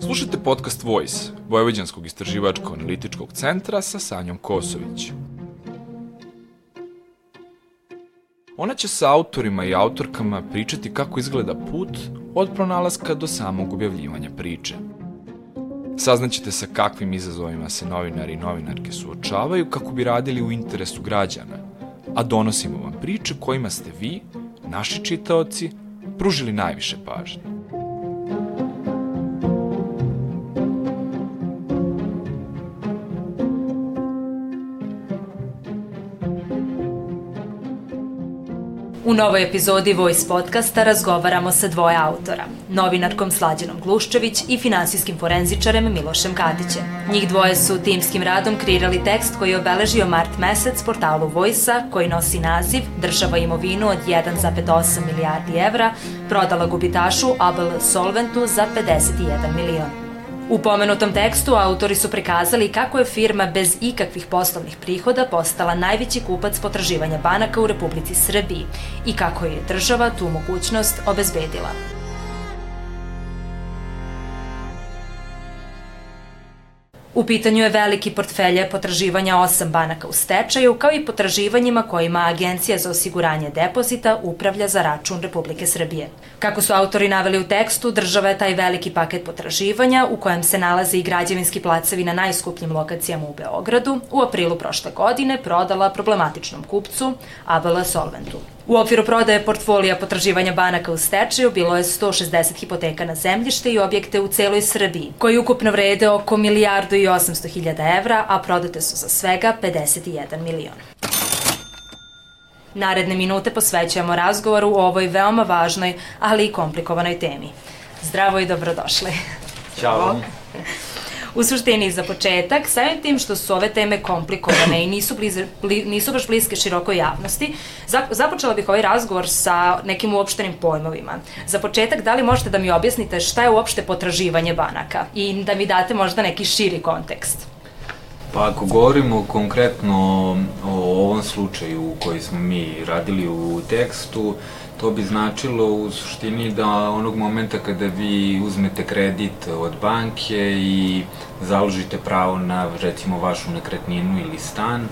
Slušajte podcast Voice, Vojvođanskog istraživačko-analitičkog centra sa Sanjom Kosović. Ona će sa autorima i autorkama pričati kako izgleda put od pronalaska do samog objavljivanja priče. Saznaćete sa kakvim izazovima se novinari i novinarke suočavaju kako bi radili u interesu građana, a donosimo vam priče kojima ste vi, naši čitaoci, pružili najviše pažnje. U novoj epizodi Voice podcasta razgovaramo sa dvoje autora, novinarkom Slađanom Gluščević i finansijskim forenzičarem Milošem Katićem. Njih dvoje su timskim radom kreirali tekst koji je obeležio mart mesec portalu Voice-a koji nosi naziv Država imovinu od 1,8 milijardi evra prodala gubitašu ABL Solventu za 51 milion. U pomenutom tekstu autori su prikazali kako je firma bez ikakvih poslovnih prihoda postala najveći kupac potraživanja banaka u Republici Srbiji i kako je država tu mogućnost obezbedila. U pitanju je veliki portfelje potraživanja osam banaka u stečaju, kao i potraživanjima kojima Agencija za osiguranje depozita upravlja za račun Republike Srbije. Kako su autori naveli u tekstu, država je taj veliki paket potraživanja, u kojem se nalaze i građevinski placevi na najskupljim lokacijama u Beogradu, u aprilu prošle godine prodala problematičnom kupcu ABL Solventu. U okviru prodaje portfolija potraživanja banaka u stečaju bilo je 160 hipoteka na zemljište i objekte u celoj Srbiji, koji ukupno vrede oko milijardu i 800 hiljada evra, a prodate su za svega 51 milion. Naredne minute posvećujemo razgovoru o ovoj veoma važnoj, ali i komplikovanoj temi. Zdravo i dobrodošli. Ćao. U suštini, za početak, samim tim što su ove teme komplikovane i nisu, blize, bli, nisu baš bliske širokoj javnosti, započela bih ovaj razgovor sa nekim uopštenim pojmovima. Za početak, da li možete da mi objasnite šta je uopšte potraživanje banaka i da mi date možda neki širi kontekst? Pa ako govorimo konkretno o ovom slučaju koji smo mi radili u tekstu, To bi značilo u suštini da onog momenta kada vi uzmete kredit od banke i založite pravo na recimo vašu nekretninu ili stan,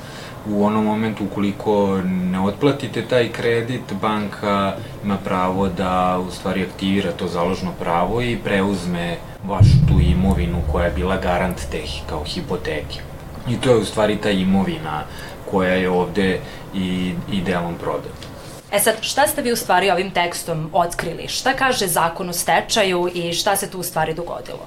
u onom momentu ukoliko ne otplatite taj kredit, banka ima pravo da u stvari aktivira to založno pravo i preuzme vašu tu imovinu koja je bila garant te kao hipoteke. I to je u stvari ta imovina koja je ovde i, i delom prodata. E sad, šta ste vi u stvari ovim tekstom otkrili? Šta kaže zakon o stečaju i šta se tu u stvari dogodilo?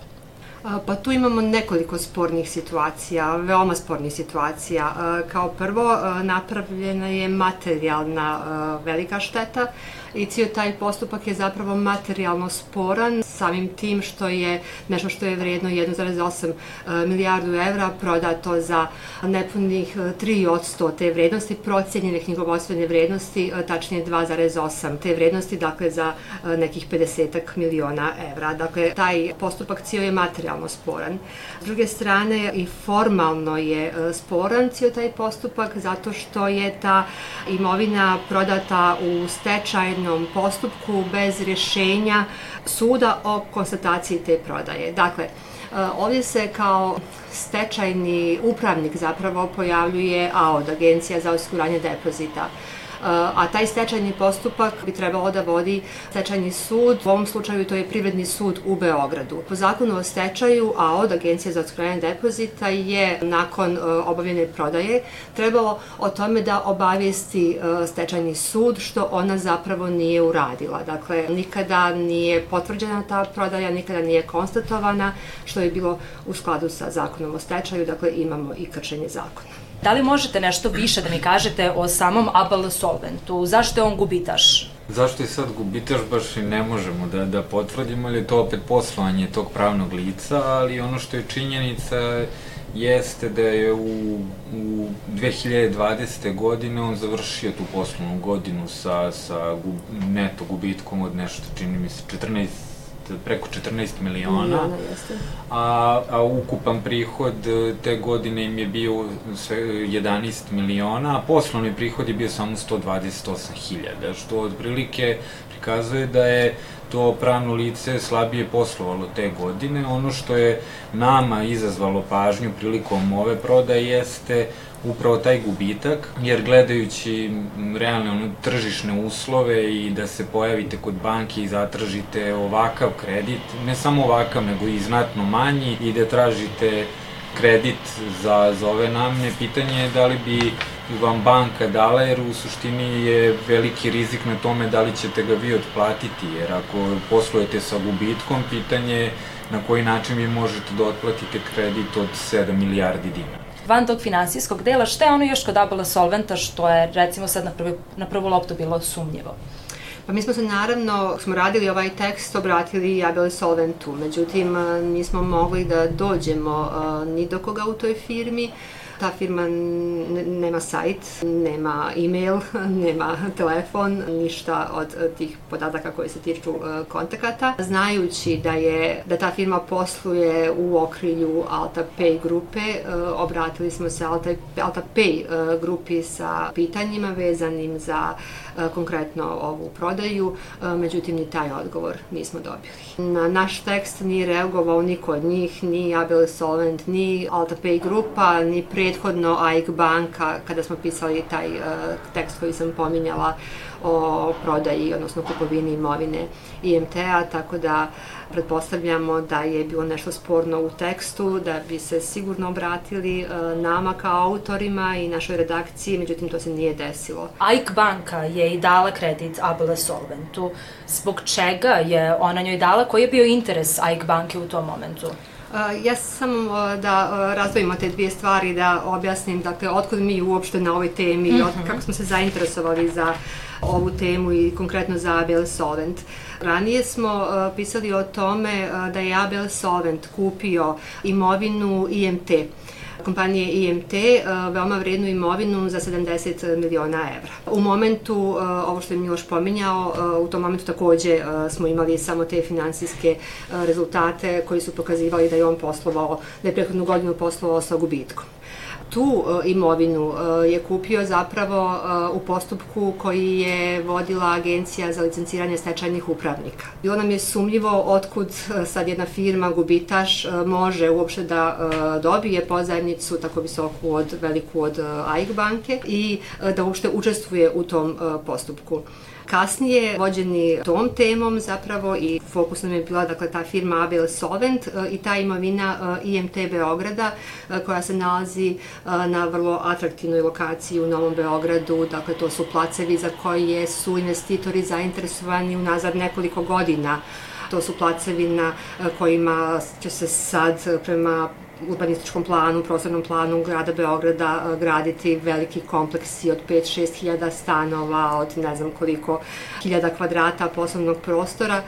Pa tu imamo nekoliko spornih situacija, veoma spornih situacija. Kao prvo, napravljena je materijalna velika šteta i cijel taj postupak je zapravo materijalno sporan samim tim što je nešto što je vredno 1,8 e, milijardu evra prodato za nepunih 3 e, od 100 te vrednosti, procenjene knjigovodstvene vrednosti, e, tačnije 2,8 te vrednosti, dakle za nekih 50 miliona evra. Dakle, taj postupak cijel je materijalno sporan. S druge strane, i formalno je sporan cijel taj postupak zato što je ta imovina prodata u stečajnu stečajnom postupku bez rješenja suda o konstataciji te prodaje. Dakle, e, ovdje se kao stečajni upravnik zapravo pojavljuje AOD, Agencija za osiguranje depozita a taj stečajni postupak bi trebalo da vodi stečajni sud, u ovom slučaju to je Privredni sud u Beogradu. Po zakonu o stečaju, a od Agencije za osiguranje depozita je nakon e, obavljene prodaje trebalo o tome da obavijesti e, stečajni sud što ona zapravo nije uradila. Dakle, nikada nije potvrđena ta prodaja, nikada nije konstatovana, što je bilo u skladu sa zakonom o stečaju, dakle imamo i kršenje zakona. Da li možete nešto više da mi kažete o samom ABL solventu? Zašto je on gubitaš? Zašto je sad gubitaš baš i ne možemo da, da potvrdimo, ali je to opet poslovanje tog pravnog lica, ali ono što je činjenica jeste da je u, u 2020. godine on završio tu poslovnu godinu sa, sa gub, neto gubitkom od nešto, čini mi se, 14 preko 14 miliona, a, a ukupan prihod te godine im je bio sve 11 miliona, a poslovni prihod je bio samo 128.000, što otprilike prikazuje da je to pravno lice slabije poslovalo te godine. Ono što je nama izazvalo pažnju prilikom ove prodaje jeste upravo taj gubitak, jer gledajući realne ono, tržišne uslove i da se pojavite kod banke i zatražite ovakav kredit, ne samo ovakav, nego i znatno manji i da tražite kredit za, za ove namne, pitanje je da li bi vam banka dala, jer u suštini je veliki rizik na tome da li ćete ga vi otplatiti, jer ako poslujete sa gubitkom, pitanje je na koji način vi možete da otplatite kredit od 7 milijardi dinara van tog finansijskog dela, šta je ono još kod Abela Solventa što je recimo sad na, prvi, na prvu loptu bilo sumnjivo? Pa mi smo se naravno, smo radili ovaj tekst, obratili i Abel Solventu, međutim nismo mogli da dođemo ni do koga u toj firmi, Ta firma nema sajt, nema e-mail, nema telefon, ništa od tih podataka koji se tiču e, kontakata. Znajući da je da ta firma posluje u okrilju Alta Pay grupe, e, obratili smo se Alta, Alta Pay e, grupi sa pitanjima vezanim za konkretno ovu prodaju, međutim ni taj odgovor nismo dobili. Na naš tekst nije reagovao niko od njih, ni Abel Solvent, ni Alta Pay grupa, ni prethodno AIK banka, kada smo pisali taj tekst koji sam pominjala o prodaji, odnosno kupovini imovine IMT-a, tako da pretpostavljamo da je bilo nešto sporno u tekstu, da bi se sigurno obratili e, nama kao autorima i našoj redakciji, međutim to se nije desilo. AIK banka je i dala kredit Abele Solventu. Zbog čega je ona njoj dala? Koji je bio interes AIK banke u tom momentu? Ja samo da razdvojimo te dvije stvari, da objasnim, dakle, otkud mi uopšte na ovoj temi, mm -hmm. kako smo se zainteresovali za ovu temu i konkretno za Abel Solvent. Ranije smo uh, pisali o tome uh, da je Abel Solvent kupio imovinu IMT kompanije IMT uh, veoma vrednu imovinu za 70 miliona evra. U momentu, uh, ovo što je Miloš pominjao, uh, u tom momentu takođe smo imali samo te finansijske rezultate koji su pokazivali da je on poslovao, da je prethodnu godinu poslovao sa gubitkom tu e, imovinu e, je kupio zapravo e, u postupku koji je vodila Agencija za licenciranje stečajnih upravnika. Bilo nam je sumljivo otkud sad jedna firma, gubitaš, može uopšte da dobije pozajemnicu tako visoku od, veliku od AIG banke i da uopšte učestvuje u tom postupku. Kasnije, vođeni tom temom zapravo i fokus nam je bila dakle, ta firma Abel Solvent e, i ta imovina e, IMT Beograda e, koja se nalazi na vrlo atraktivnoj lokaciji u Novom Beogradu, dakle to su placevi za koje su investitori zainteresovani unazad nekoliko godina. To su placevi na kojima će se sad prema urbanističkom planu, prostornom planu grada Beograda e, graditi veliki kompleksi od 5-6 hiljada stanova, od ne znam koliko hiljada kvadrata poslovnog prostora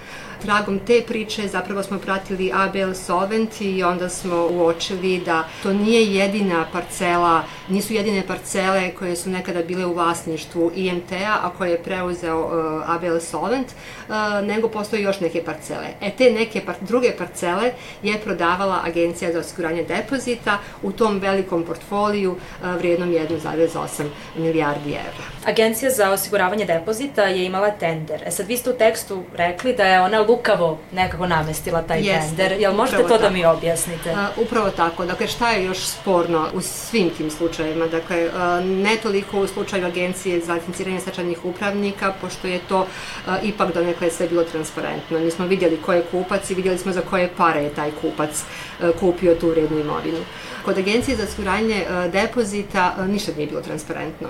tragom te priče zapravo smo pratili ABL Solvent i onda smo uočili da to nije jedina parcela, nisu jedine parcele koje su nekada bile u vlasništvu IMT-a, a koje je preuzeo uh, ABL Solvent, uh, nego postoje još neke parcele. E te neke par druge parcele je prodavala Agencija za osiguranje depozita u tom velikom portfoliju uh, vrijednom 1,8 milijardi evra. Agencija za osiguravanje depozita je imala tender. E sad vi ste u tekstu rekli da je ona lukavo nekako namestila taj Jeste, tender. Jel možete to tako. da mi objasnite? Uh, upravo tako. Dakle, šta je još sporno u svim tim slučajevima? Dakle, uh, ne toliko u slučaju Agencije za licenciranje stečajnih upravnika, pošto je to uh, ipak donekle sve bilo transparentno. Mi smo vidjeli ko je kupac i vidjeli smo za koje pare je taj kupac uh, kupio tu vrednu imovinu. Kod Agencije za osiguranje uh, depozita uh, ništa nije bilo transparentno.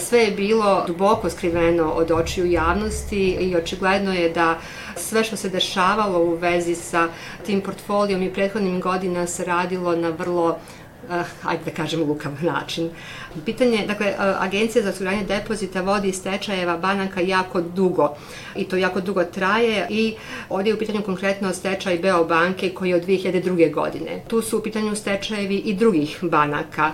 Sve je bilo duboko skriveno od očiju javnosti i očigledno je da sve što se dešavalo u vezi sa tim portfolijom i prethodnim godina se radilo na vrlo ajde da kažem, lukav način. Pitanje, dakle, Agencija za osiguranje depozita vodi stečajeva banaka jako dugo i to jako dugo traje i ovdje je u pitanju konkretno stečaj Beo banke koji je od 2002. godine. Tu su u pitanju stečajevi i drugih banaka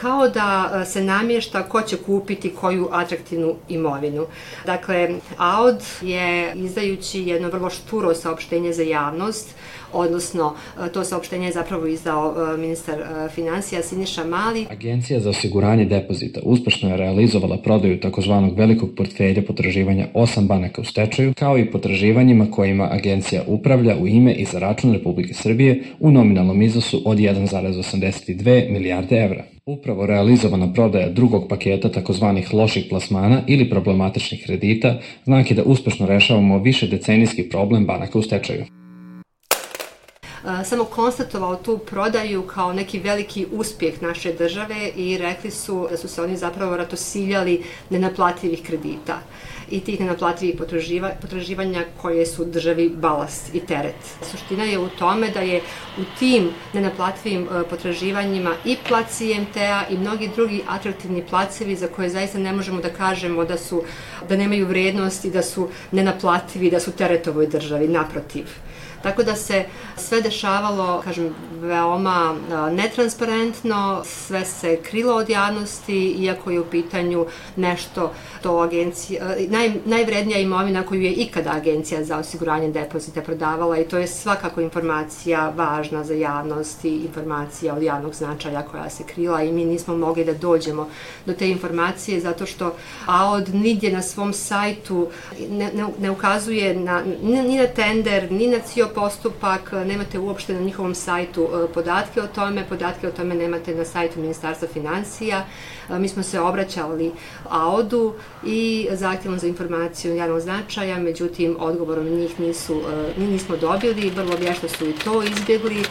kao da se namješta ko će kupiti koju atraktivnu imovinu. Dakle, AOD je izdajući jedno vrlo šturo saopštenje za javnost, odnosno e, to saopštenje je zapravo izdao e, ministar e, financija Siniša Mali. Agencija za osiguranje depozita uspešno je realizovala prodaju takozvanog velikog portfelja potraživanja osam banaka u stečaju, kao i potraživanjima kojima agencija upravlja u ime i za račun Republike Srbije u nominalnom iznosu od 1,82 milijarde evra. Upravo realizovana prodaja drugog paketa takozvanih loših plasmana ili problematičnih kredita znak je da uspešno rešavamo više decenijski problem banaka u stečaju. Samo konstatovao tu prodaju kao neki veliki uspjeh naše države i rekli su da su se oni zapravo ratosiljali nenaplativih kredita i tih nenaplativih potraživa, potraživanja koje su državi balast i teret. Suština je u tome da je u tim nenaplativim e, potraživanjima i plac IMT-a i mnogi drugi atraktivni placevi za koje zaista ne možemo da kažemo da su da nemaju vrednost i da su nenaplativi, da su teret ovoj državi, naprotiv. Tako da se sve dešavalo, kažem, veoma netransparentno, sve se krilo od javnosti, iako je u pitanju nešto to agencija, naj, najvrednija imovina koju je ikada agencija za osiguranje depozita prodavala i to je svakako informacija važna za javnost i informacija od javnog značaja koja se krila i mi nismo mogli da dođemo do te informacije zato što AOD nigdje na svom sajtu ne, ne, ne ukazuje na, ni na tender, ni na cio postupak, nemate uopšte na njihovom sajtu e, podatke o tome, podatke o tome nemate na sajtu Ministarstva financija. E, mi smo se obraćali AOD-u i zahtjevom za informaciju javnog značaja, međutim odgovorom njih nisu, e, nismo dobili, vrlo vješto su i to izbjegli.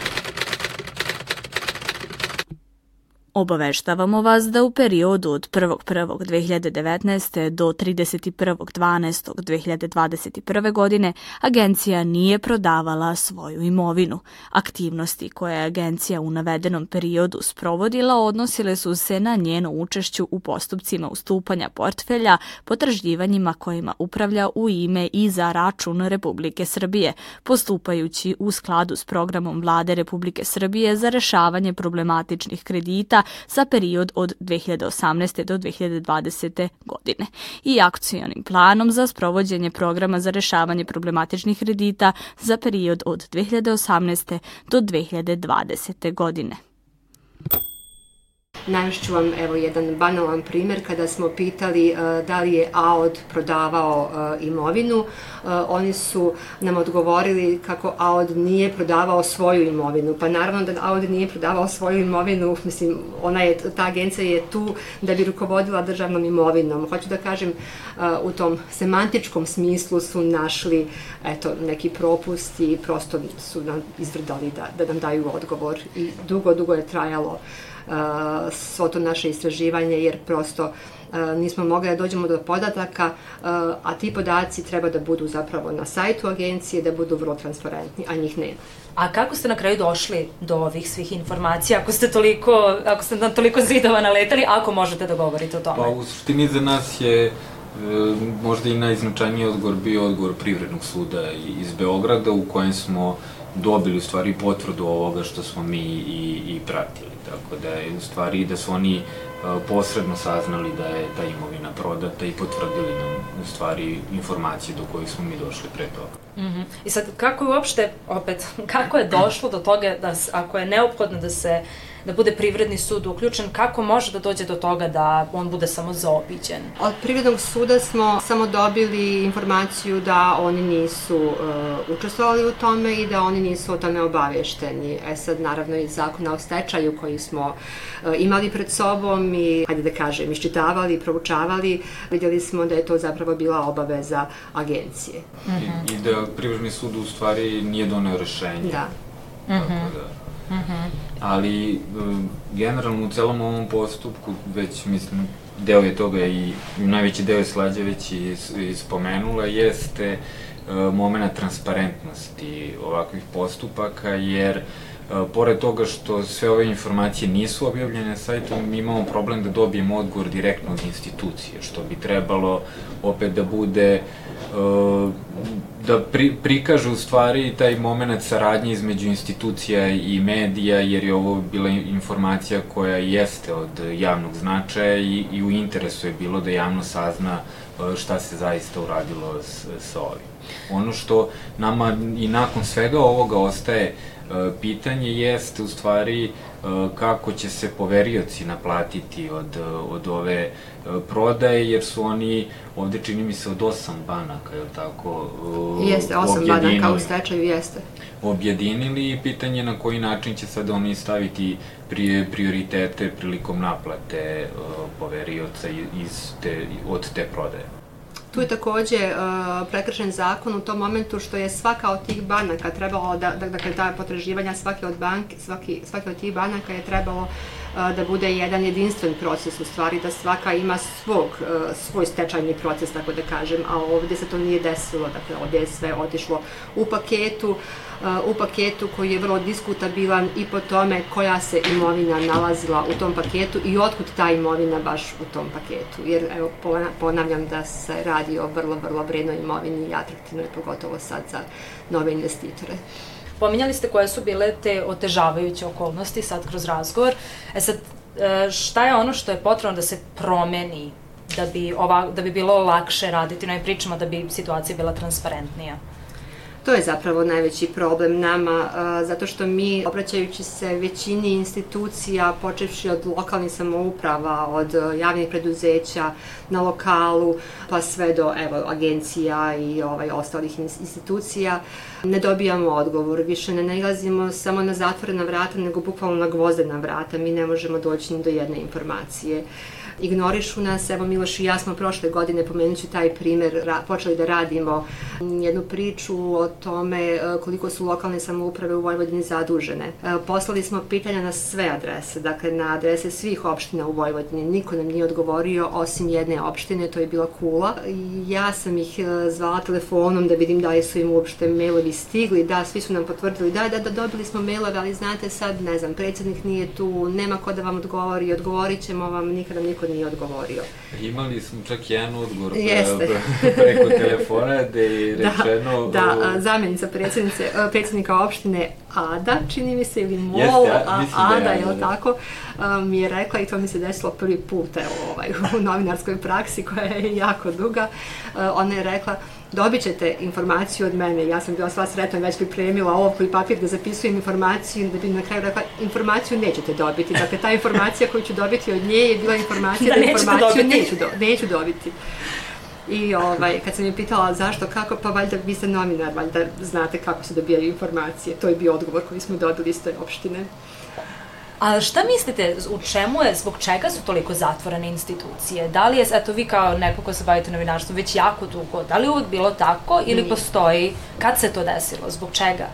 Obaveštavamo vas da u periodu od 1.1.2019. do 31.12.2021. godine agencija nije prodavala svoju imovinu. Aktivnosti koje je agencija u navedenom periodu sprovodila odnosile su se na njeno učešću u postupcima ustupanja portfelja potražljivanjima kojima upravlja u ime i za račun Republike Srbije, postupajući u skladu s programom vlade Republike Srbije za rešavanje problematičnih kredita za period od 2018. do 2020. godine i akcijonim planom za sprovođenje programa za rešavanje problematičnih kredita za period od 2018. do 2020. godine. Navešću vam evo jedan banalan primjer kada smo pitali uh, da li je AOD prodavao uh, imovinu. Uh, oni su nam odgovorili kako AOD nije prodavao svoju imovinu. Pa naravno da AOD nije prodavao svoju imovinu, mislim, ona je, ta agencija je tu da bi rukovodila državnom imovinom. Hoću da kažem, u tom semantičkom smislu su našli eto, neki propust i prosto su nam izvrdali da, da nam daju odgovor i dugo, dugo je trajalo svo to naše istraživanje jer prosto nismo mogli da dođemo do podataka, a ti podaci treba da budu zapravo na sajtu agencije, da budu vrlo transparentni, a njih nema. A kako ste na kraju došli do ovih svih informacija, ako ste toliko, ako ste na toliko zidova naletali, ako možete da govorite o tome? Pa u suštini za nas je e, možda i najznačajniji odgovor bio odgovor Privrednog suda iz Beograda u kojem smo dobili u stvari potvrdu ovoga što smo mi i, i pratili. Tako da je u stvari da su oni posredno saznali da je ta imovina prodata i potvrdili nam u stvari informacije do kojih smo mi došli pre toga. Mm -hmm. I sad, kako je uopšte, opet, kako je došlo do toga da, ako je neophodno da se da bude privredni sud uključen, kako može da dođe do toga da on bude samo zaobiđen? Od privrednog suda smo samo dobili informaciju da oni nisu uh, učestvovali u tome i da oni nisu o tome obavješteni. E sad, naravno, i zakona o stečaju koji smo uh, imali pred sobom i, hajde da kažem, iščitavali, proučavali, vidjeli smo da je to zapravo bila obaveza agencije. Mm -hmm. I, I da privredni sud u stvari nije doneo rešenje. Da. Mm -hmm. Tako mhm. da Mm. Ali, um, generalno u celom ovom postupku, već, mislim, deo je toga i najveći deo je Slađa već i, i spomenula, jeste uh, momena transparentnosti ovakvih postupaka, jer pored toga što sve ove informacije nisu objavljene na sajtu, mi imamo problem da dobijemo odgovor direktno od institucije, što bi trebalo opet da bude da pri, prikažu u stvari taj moment saradnje između institucija i medija, jer je ovo bila informacija koja jeste od javnog značaja i, i u interesu je bilo da javno sazna šta se zaista uradilo s, sa ovim. Ono što nama i nakon svega ovoga ostaje pitanje jeste u stvari kako će se poverioci naplatiti od, od ove prodaje, jer su oni ovde čini mi se od osam banaka, je li tako? Jeste, osam banaka u stečaju, jeste. Objedinili i pitanje na koji način će sad oni staviti prioritete prilikom naplate poverioca iz te, od te prodaje. Tu je takođe uh, prekršen zakon u tom momentu što je svaka od tih banaka trebalo da, da dakle, ta potraživanja svake od banke, svaki, svake od tih banaka je trebalo uh, da bude jedan jedinstven proces u stvari, da svaka ima svog, svoj stečajni proces, tako da kažem, a ovde se to nije desilo, dakle ovde je sve otišlo u paketu, u paketu koji je vrlo diskutabilan i po tome koja se imovina nalazila u tom paketu i otkud ta imovina baš u tom paketu. Jer evo, ponavljam da se radi o vrlo, vrlo vrednoj imovini i atraktivnoj, pogotovo sad za nove investitore. Pominjali ste koje su bile te otežavajuće okolnosti sad kroz razgovor. E sad, e, šta je ono što je potrebno da se promeni da bi, ova, da bi bilo lakše raditi na ovim pričama, da bi situacija bila transparentnija? To je zapravo najveći problem nama, zato što mi, obraćajući se većini institucija, počevši od lokalnih samouprava, od javnih preduzeća na lokalu, pa sve do evo, agencija i ovaj, ostalih institucija, ne dobijamo odgovor. Više ne nalazimo samo na zatvorena vrata, nego bukvalno na gvozdena vrata. Mi ne možemo doći ni do jedne informacije ignorišu nas. Evo Miloš i ja smo prošle godine, pomenuću taj primer, počeli da radimo jednu priču o tome e, koliko su lokalne samouprave u Vojvodini zadužene. E, poslali smo pitanja na sve adrese, dakle na adrese svih opština u Vojvodini. Niko nam nije odgovorio osim jedne opštine, to je bila Kula. Ja sam ih e, zvala telefonom da vidim da li su im uopšte mailovi stigli. Da, svi su nam potvrdili da, da, da dobili smo mailove, ali znate sad, ne znam, predsednik nije tu, nema ko da vam odgovori, odgovorit ćemo vam, nikada niko nije odgovorio. Imali smo čak jedan odgovor Jeste. preko telefona gde je da, rečeno... Da, da zamjenica predsjednice, predsjednika opštine Ada, čini mi se, ili Mol, Jeste, a, da Ada, da je li tako, mi je rekla i to mi se desilo prvi put evo, ovaj, u novinarskoj praksi koja je jako duga. Ona je rekla, dobit ćete informaciju od mene. Ja sam bila sva sretna već pripremila ovog i papir da zapisujem informaciju da bi na kraju rekla informaciju nećete dobiti. Dakle, ta informacija koju ću dobiti od nje je bila informacija da, da informaciju dobiti. neću, do, neću dobiti. I ovaj, kad sam je pitala zašto, kako, pa valjda vi ste novinar, valjda znate kako se dobijaju informacije. To je bio odgovor koji smo dobili iz te opštine. A šta mislite, u čemu je, zbog čega su toliko zatvorene institucije? Da li je, eto vi kao neko ko se bavite novinarstvom već jako dugo, da li je uvek bilo tako ili Nije. postoji, kad se to desilo, zbog čega?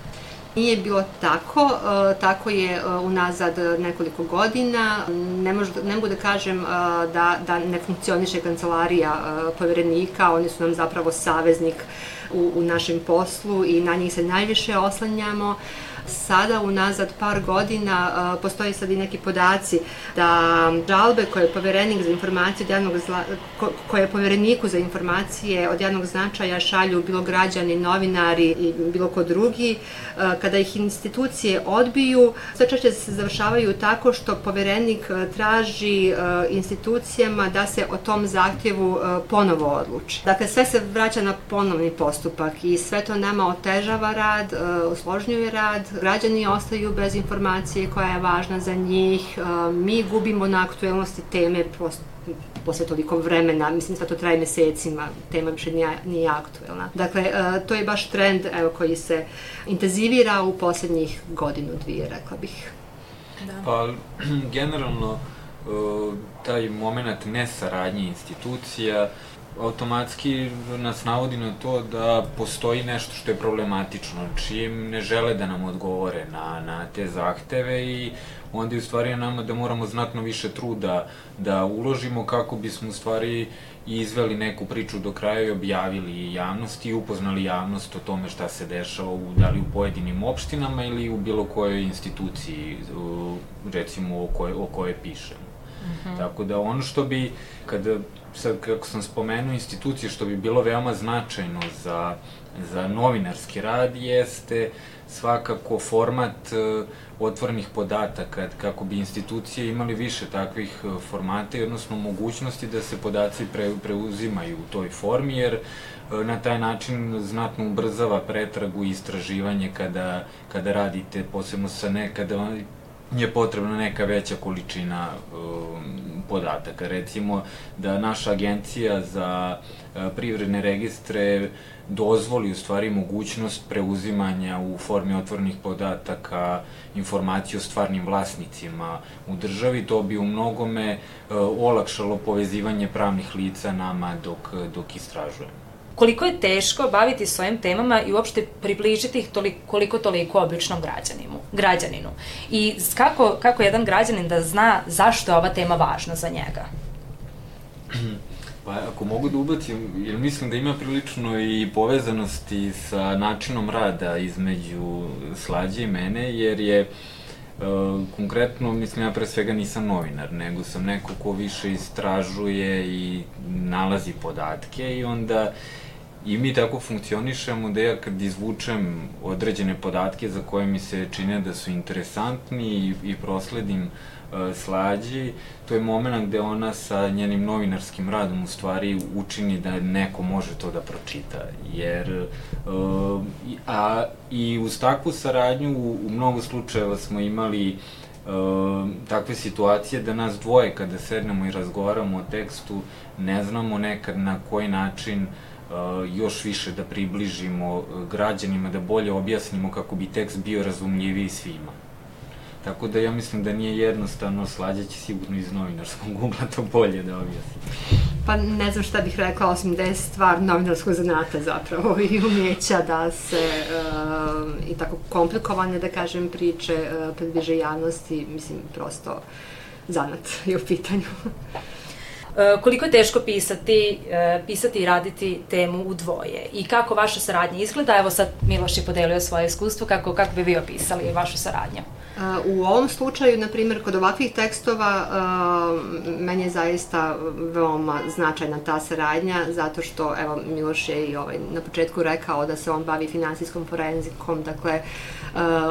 Nije bilo tako, uh, tako je uh, unazad nekoliko godina. Ne, mož, ne mogu da kažem uh, da, da ne funkcioniše kancelarija poverenika, oni su nam zapravo saveznik u, u našem poslu i na njih se najviše oslanjamo. Sada, unazad par godina, postoje sad i neki podaci da žalbe koje je poverenik za informacije od javnog zla, ko, koje je povereniku za informacije od javnog značaja šalju bilo građani, novinari i bilo ko drugi, kada ih institucije odbiju, sve češće se završavaju tako što poverenik traži institucijama da se o tom zahtjevu ponovo odluči. Dakle, sve se vraća na ponovni postupak i sve to nama otežava rad, usložnjuje rad, građani ostaju bez informacije koja je važna za njih, e, mi gubimo na aktuelnosti teme posle toliko vremena, mislim da to traje mesecima, tema više nije, nije aktuelna. Dakle, e, to je baš trend evo, koji se intenzivira u poslednjih godinu, dvije, rekla bih. Da. Pa, generalno, e, taj moment nesaradnje institucija automatski nas navodi na to da postoji nešto što je problematično, čim ne žele da nam odgovore na, na te zahteve i onda je u stvari nama da moramo znatno više truda da uložimo kako bismo u stvari izveli neku priču do kraja i objavili javnosti i upoznali javnost o tome šta se dešava u, da li u pojedinim opštinama ili u bilo kojoj instituciji, recimo o kojoj, o kojoj pišemo. Mm -hmm. Tako da ono što bi, kada, sad kako sam spomenuo institucije, što bi bilo veoma značajno za, za novinarski rad jeste svakako format uh, otvornih podataka, kako bi institucije imali više takvih e, formata i odnosno mogućnosti da se podaci pre, preuzimaju u toj formi, jer e, na taj način znatno ubrzava pretragu i istraživanje kada, kada radite, posebno sa nekada je potrebna neka veća količina um, podataka. Recimo da naša agencija za uh, privredne registre dozvoli u stvari mogućnost preuzimanja u formi otvornih podataka informacije o stvarnim vlasnicima u državi, to bi u mnogome e, olakšalo povezivanje pravnih lica nama dok, dok istražujemo. Koliko je teško baviti svojim temama i uopšte približiti ih toliko, koliko toliko običnom građaninu, građaninu. I kako, kako jedan građanin da zna zašto je ova tema važna za njega? Pa ako mogu da ubacim, jer mislim da ima prilično i povezanosti sa načinom rada između Slađe i mene, jer je Uh, konkretno, mislim, ja pre svega nisam novinar, nego sam neko ko više istražuje i nalazi podatke i onda i mi tako funkcionišemo da ja kad izvučem određene podatke za koje mi se čine da su interesantni i, i prosledim E, slađi, to je moment gde ona sa njenim novinarskim radom u stvari učini da neko može to da pročita. Jer, e, a i uz takvu saradnju u, u mnogo slučajeva smo imali Uh, takve situacije da nas dvoje kada sednemo i razgovaramo o tekstu ne znamo nekad na koji način uh, još više da približimo građanima, da bolje objasnimo kako bi tekst bio razumljiviji svima. Tako da ja mislim da nije jednostavno, slađa će sigurno iz novinarskog ugla to bolje da objasni. Pa ne znam šta bih rekla, osim da je stvar novinarskog zanata zapravo i umjeća da se uh, i tako komplikovane, da kažem, priče uh, predviže javnosti, mislim, prosto zanat je u pitanju. E, koliko je teško pisati, pisati i raditi temu u dvoje i kako vaša saradnja izgleda. Evo sad Miloš je podelio svoje iskustvo, kako, kako bi vi opisali vašu saradnju? U ovom slučaju, na primjer, kod ovakvih tekstova, meni je zaista veoma značajna ta saradnja, zato što, evo, Miloš je i ovaj, na početku rekao da se on bavi finansijskom forenzikom, dakle,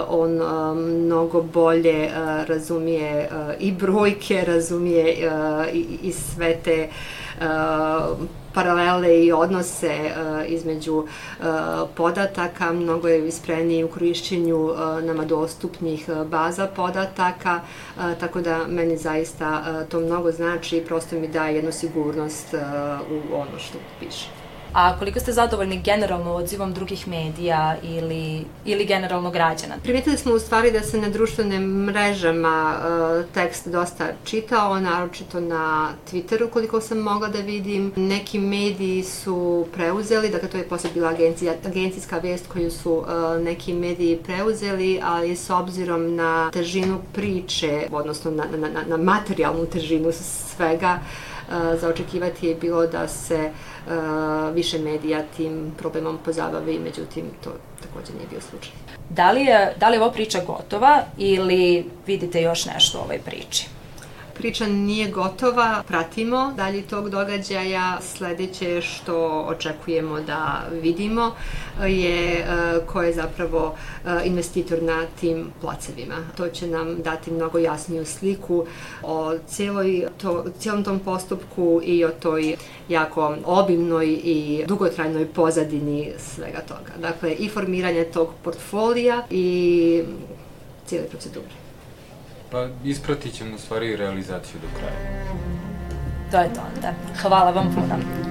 on mnogo bolje razumije i brojke, razumije i, i sve te paralele i odnose uh, između uh, podataka, mnogo je ispreniji u korišćenju uh, nama dostupnih baza podataka, tako da meni zaista to mnogo znači i prosto mi daje jednu sigurnost u ono što piše. A koliko ste zadovoljni generalno odzivom drugih medija ili, ili generalno građana? Primetili smo u stvari da se na društvenim mrežama uh, tekst dosta čitao, naročito na Twitteru koliko sam mogla da vidim. Neki mediji su preuzeli, dakle to je posle bila agencija, agencijska vest koju su uh, neki mediji preuzeli, ali s obzirom na težinu priče, odnosno na, na, na, na materijalnu težinu svega, za očekivati je bilo da se više medija tim problemom pozabavi, međutim to takođe nije bio slučaj. Da li je, da li je ovo priča gotova ili vidite još nešto u ovoj priči? Priča nije gotova, pratimo dalje tog događaja. Sledeće što očekujemo da vidimo je e, ko je zapravo e, investitor na tim placevima. To će nam dati mnogo jasniju sliku o cijeloj to, cijelom tom postupku i o toj jako obimnoj i dugotrajnoj pozadini svega toga. Dakle, i formiranje tog portfolija i cijele procedure. Pa ispratit ćemo stvari realizaciju do kraja. To je to onda. Hvala vam puno.